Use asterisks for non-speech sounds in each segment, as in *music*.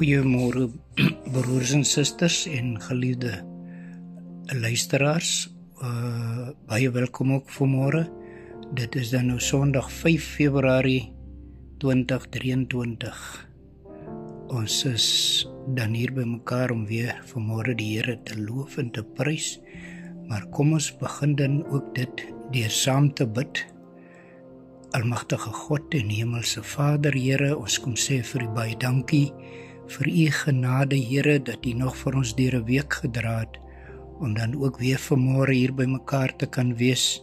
Goeiemôre *clears throat* broers en susters en geliefde luisteraars. Uh baie welkom ook vanmôre. Dit is dan nou Sondag 5 Februarie 2023. Ons is dan hier by mekaar om weer vanmôre die Here te loof en te prys. Maar kom ons begin dan ook dit deur saam te bid. Almagtige God en Hemelse Vader, Here, ons kom sê vir U baie dankie vir U genade, Here, dat U nog vir ons deur 'n week gedra het om dan ook weer vanmôre hier by mekaar te kan wees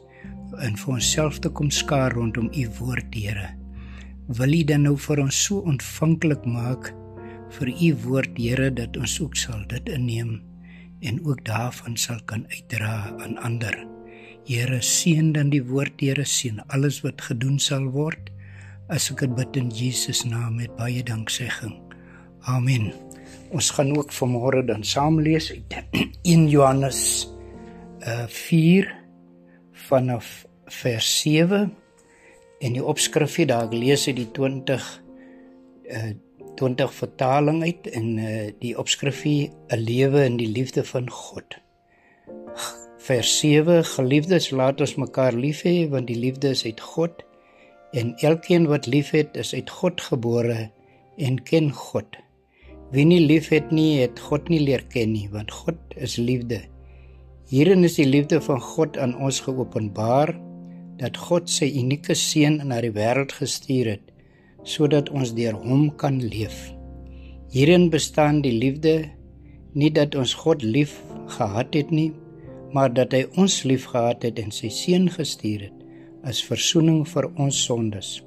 en vir onsself te kom skaar rondom U woord, Here. Wil U dan nou vir ons so ontvanklik maak vir U woord, Here, dat ons ook sal dit inneem en ook daarvan sal kan uitdra aan ander. Here seën dan die woord Here seën alles wat gedoen sal word as ek dit bid in Jesus naam met baie danksegging. Amen. Ons gaan ook vanmôre dan saam lees uit *clears throat* 1 Johannes uh 4 vanaf vers 7 en die opskrif hier daar ek lees uit die 20 uh 20 vertaling uit en uh die opskrif hier 'n lewe in die liefde van God vers 7 Geliefdes laat ons mekaar lief hê want die liefde is uit God en elkeen wat liefhet is uit God gebore en ken God. Wie nie liefhet nie het God nie leer ken nie want God is liefde. Hierin is die liefde van God aan ons geopenbaar dat God sy unieke seun na die wêreld gestuur het sodat ons deur hom kan leef. Hierin bestaan die liefde nie dat ons God lief gehad het nie maar dat hy ons liefgehad het en sy seun gestuur het as verzoening vir ons sondes.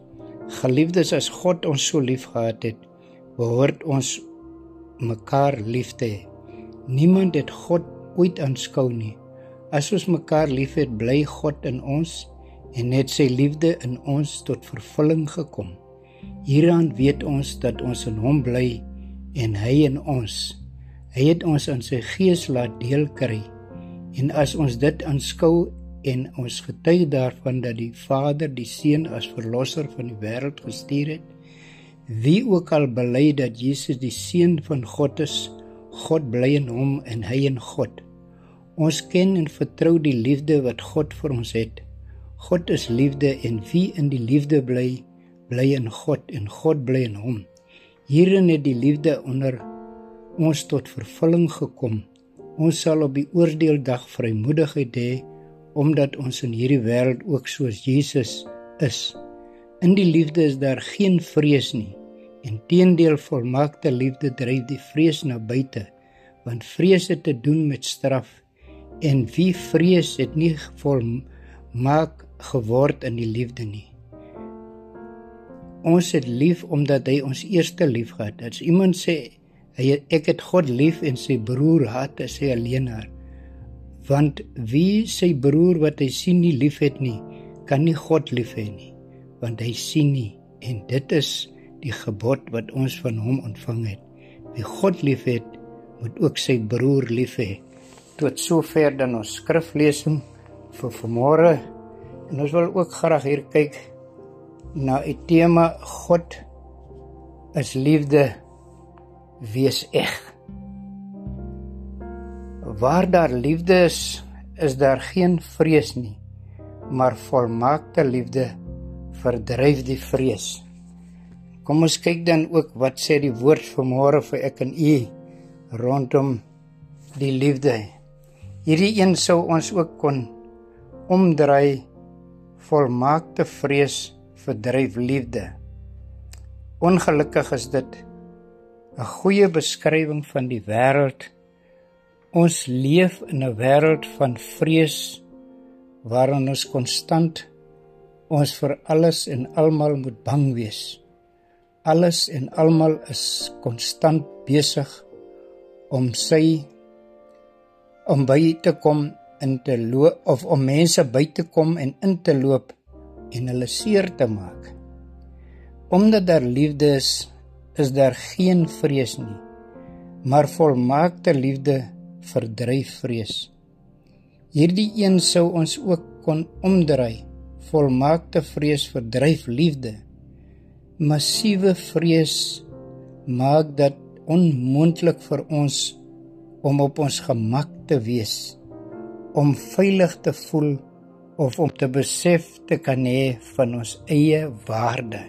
Geliefdes, as God ons so liefgehad het, behoort ons mekaar lief te hê. Niemand het God ooit aanskou nie. As ons mekaar liefhet, bly God in ons en net sy liefde in ons tot vervulling gekom. Hieraan weet ons dat ons in hom bly en hy in ons. Hy het ons aan sy gees laat deel kry. En as ons dit aanskou en ons getuig daarvan dat die Vader die Seun as verlosser van die wêreld gestuur het, wie ook al bely dat Jesus die Seun van God is, God bly in hom en hy in God. Ons ken en vertrou die liefde wat God vir ons het. God is liefde en wie in die liefde bly, bly in God en God bly in hom. Hierin het die liefde onder ons tot vervulling gekom. Ons sal op die oordeeldag vrymoedigheid hê omdat ons in hierdie wêreld ook soos Jesus is. In die liefde is daar geen vrees nie. Inteendeel volmaakte liefde dryf die vrees na buite, want vrees het te doen met straf en wie vrees het nie volmaak geword in die liefde nie. Ons het lief omdat hy ons eerste liefgehad het. As iemand sê Hy ek het God lief en sy broer haat as hy alleenaar. Want wie sy broer wat hy sien nie liefhet nie, kan nie God lief hê nie, want hy sien nie en dit is die gebod wat ons van hom ontvang het. Wie God liefhet, moet ook sy broer lief hê. Tot sover dan ons skriflesing vir vanmôre. En ons wil ook graag hier kyk na 'n tema God is liefde wees eg. Waar daar liefde is, is daar geen vrees nie, maar volmaakte liefde verdryf die vrees. Kom ons kyk dan ook wat sê die woord vanmôre vir ek en u rondom die liefde. Hierdie een sou ons ook kon omdraai volmaakte vrees verdryf liefde. Ongelukkig is dit 'n goeie beskrywing van die wêreld. Ons leef in 'n wêreld van vrees waarin ons konstant ons vir alles en almal moet bang wees. Alles en almal is konstant besig om sy om by te kom in te loop of om mense by te kom en in te loop en hulle seer te maak. Omdat daar liefde is, is daar geen vrees nie, maar volmaakte liefde verdryf vrees. Hierdie een sou ons ook kon omdraai. Volmaakte vrees verdryf liefde. Massiewe vrees maak dat onmoontlik vir ons om op ons gemak te wees, om veilig te voel of om te besef te kan hê van ons eie waarde.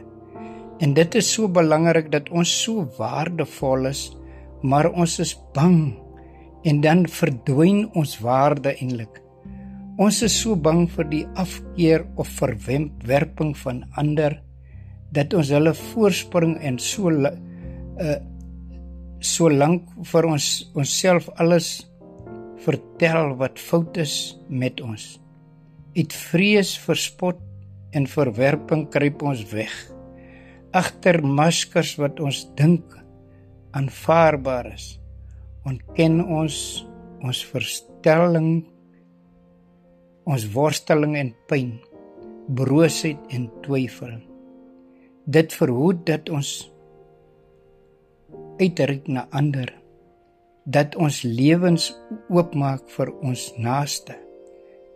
En dit is so belangrik dat ons so waardevol is, maar ons is bang en dan verdwyn ons waarde eintlik. Ons is so bang vir die afkeer of verwerping van ander dat ons hulle voorspring en so uh so lank vir ons onsself alles vertel wat fout is met ons. Uit vrees vir spot en verwerping kruip ons weg agter maskers wat ons dink aanvaarbaar is. Ontken ons ons verstelling ons worsteling en pyn, broosheid en twyfel. Dit verhoed dat ons uitreik na ander, dat ons lewens oopmaak vir ons naaste.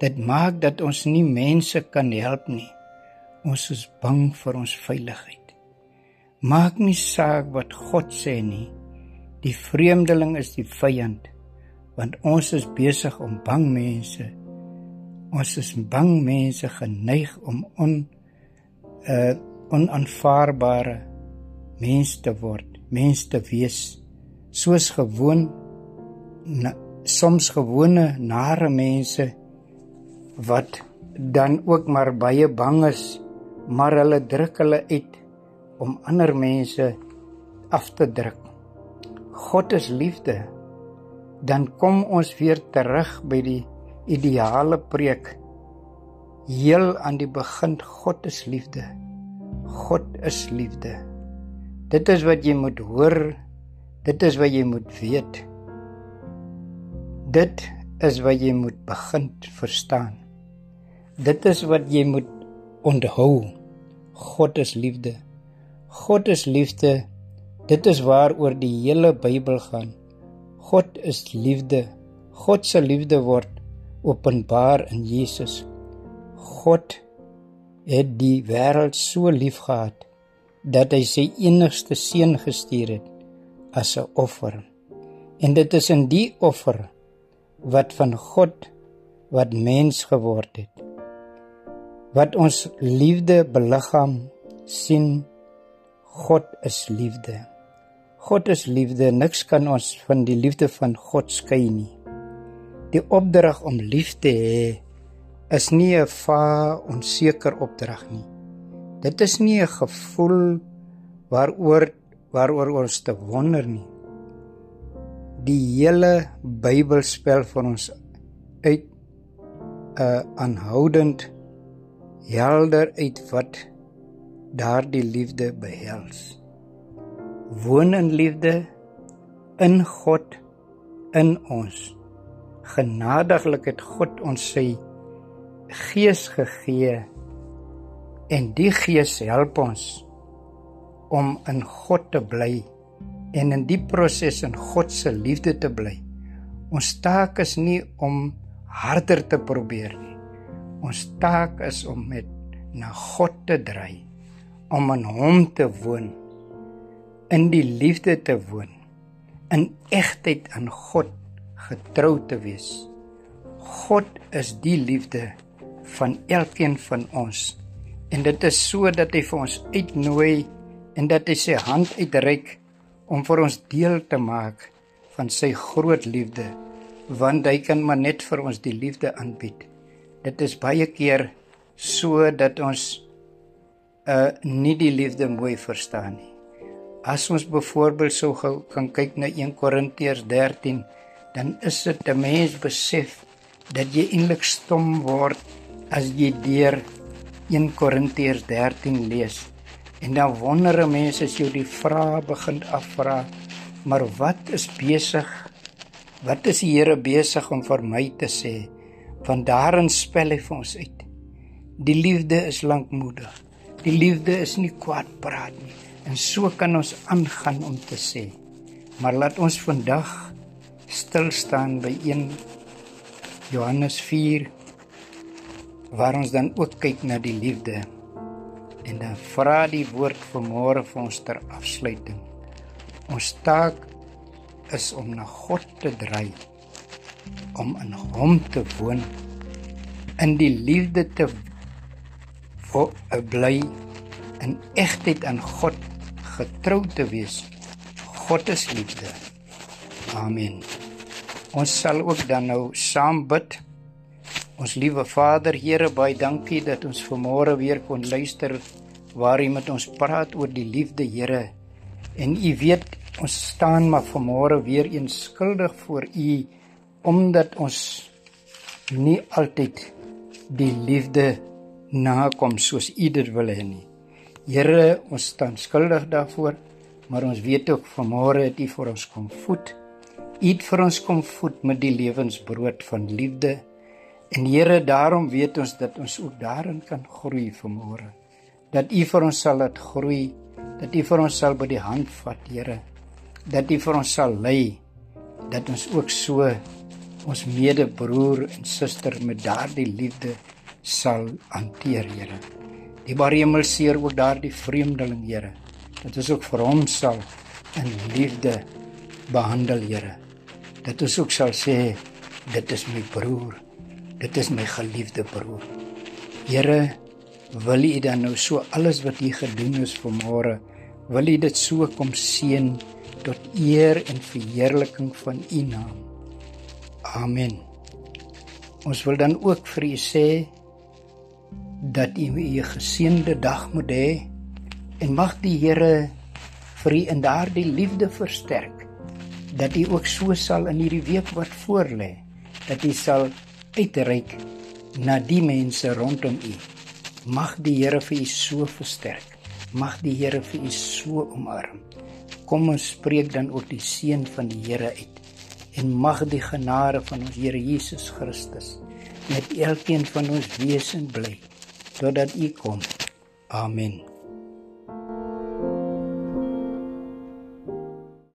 Dit maak dat ons nie mense kan help nie. Ons is bang vir ons veiligheid. Maak nie saak wat God sê nie. Die vreemdeling is die vyand, want ons is besig om bang mense ons is bang mense geneig om on uh onaanvaarbare mense te word, mense te wees soos gewoon na, soms gewone nare mense wat dan ook maar baie bang is, maar hulle druk hulle uit om ander mense af te druk. God is liefde. Dan kom ons weer terug by die ideale preek heel aan die begin God is liefde. God is liefde. Dit is wat jy moet hoor. Dit is wat jy moet weet. Dit is wat jy moet begin verstaan. Dit is wat jy moet onthou. God is liefde. God is liefde. Dit is waaroor die hele Bybel gaan. God is liefde. God se liefde word openbaar in Jesus. God het die wêreld so liefgehad dat hy sy enigste seun gestuur het as 'n offer. En dit is in die offer wat van God wat mens geword het. Wat ons liefde beliggaam sien God is liefde. God is liefde. Niks kan ons van die liefde van God skei nie. Die opdrag om lief te hê is nie 'n va onseker opdrag nie. Dit is nie 'n gevoel waaroor waaroor ons te wonder nie. Die hele Bybel spel vir ons uit 'n uh, aanhoudend helder uit wat daardie liefde behels. Woon in liefde in God in ons genadiglik het God ons sy gees gegee en die gees help ons om in God te bly en in die proses in God se liefde te bly. Ons taak is nie om harder te probeer nie. Ons taak is om met na God te dry, om in hom te woon, in die liefde te woon, in egtheid aan God getrou te wees. God is die liefde van elkeen van ons. En dit is so dat hy vir ons uitnooi en dat hy sy hand uitreik om vir ons deel te maak van sy groot liefde, want hy kan maar net vir ons die liefde aanbied. Dit is baie keer so dat ons uh nie die liefde mooi verstaan nie. As ons byvoorbeeld sou kan kyk na 1 Korintiërs 13 dan is dit 'n mens besef dat jy eintlik stom word as jy deur 1 Korintiërs 13 lees. En dan wonder 'n mens as jy die vrae begin afvra, maar wat is besig? Wat is die Here besig om vir my te sê? Van daarin spel hy vir ons uit. Die liefde is lankmoedig. Die liefde is nie kwaadpraat nie. En so kan ons aangaan om te sê. Maar laat ons vandag stil staan by 1 Johannes 4 waar ons dan ook kyk na die liefde en dan vra die woord vanmôre vir ons ter afsluiting. Ons taak is om na God te dry, om in Hom te woon, in die liefde te bly, in egtheid aan God getrou te wees. God is liefde. Amen. Ons sal ook dan nou saam bid. Ons liewe Vader, Here, baie dankie dat ons vanmôre weer kon luister waar U met ons praat oor die liefde, Here. En U weet ons staan maar vanmôre weer eens skuldig voor U omdat ons nie altyd die liefde nakom soos U dit wil hê nie. Here, ons staan skuldig daarvoor, maar ons weet ook vanmôre het U vir ons kom voed. U het vir ons kom voed met die lewensbrood van liefde. En Here, daarom weet ons dat ons ook daarin kan groei vanmôre. Dat U vir ons sal laat groei dat U vir ons sal by die hand vat, Here. Dat U vir ons sal lei dat ons ook so ons medebroer en suster met daardie liefde sal hanteer, Here. Die Baremel seer ook daardie vreemdeling, Here. Dat ons ook vir hom sal in liefde behandel, Here. Dat ons ook sal sê dit is my broer. Dit is my geliefde broer. Here, wil U dan nou so alles wat U gedoen het vir môre, wil U dit so kom seën tot eer en verheerliking van U naam. Amen. Ons wil dan ook vir U sê dat U 'n geseënde dag moet hê en mag die Here vir U in daardie liefde versterk dat U ook so sal in hierdie week wat voorlê dat U sal uitreik na die mense rondom U Mag die Here vir u so versterk. Mag die Here vir u so omarm. Kom ons spreek dan ook die seën van die Here uit. En mag die genade van ons Here Jesus Christus met elkeen van ons wees en bly totdat u kom. Amen.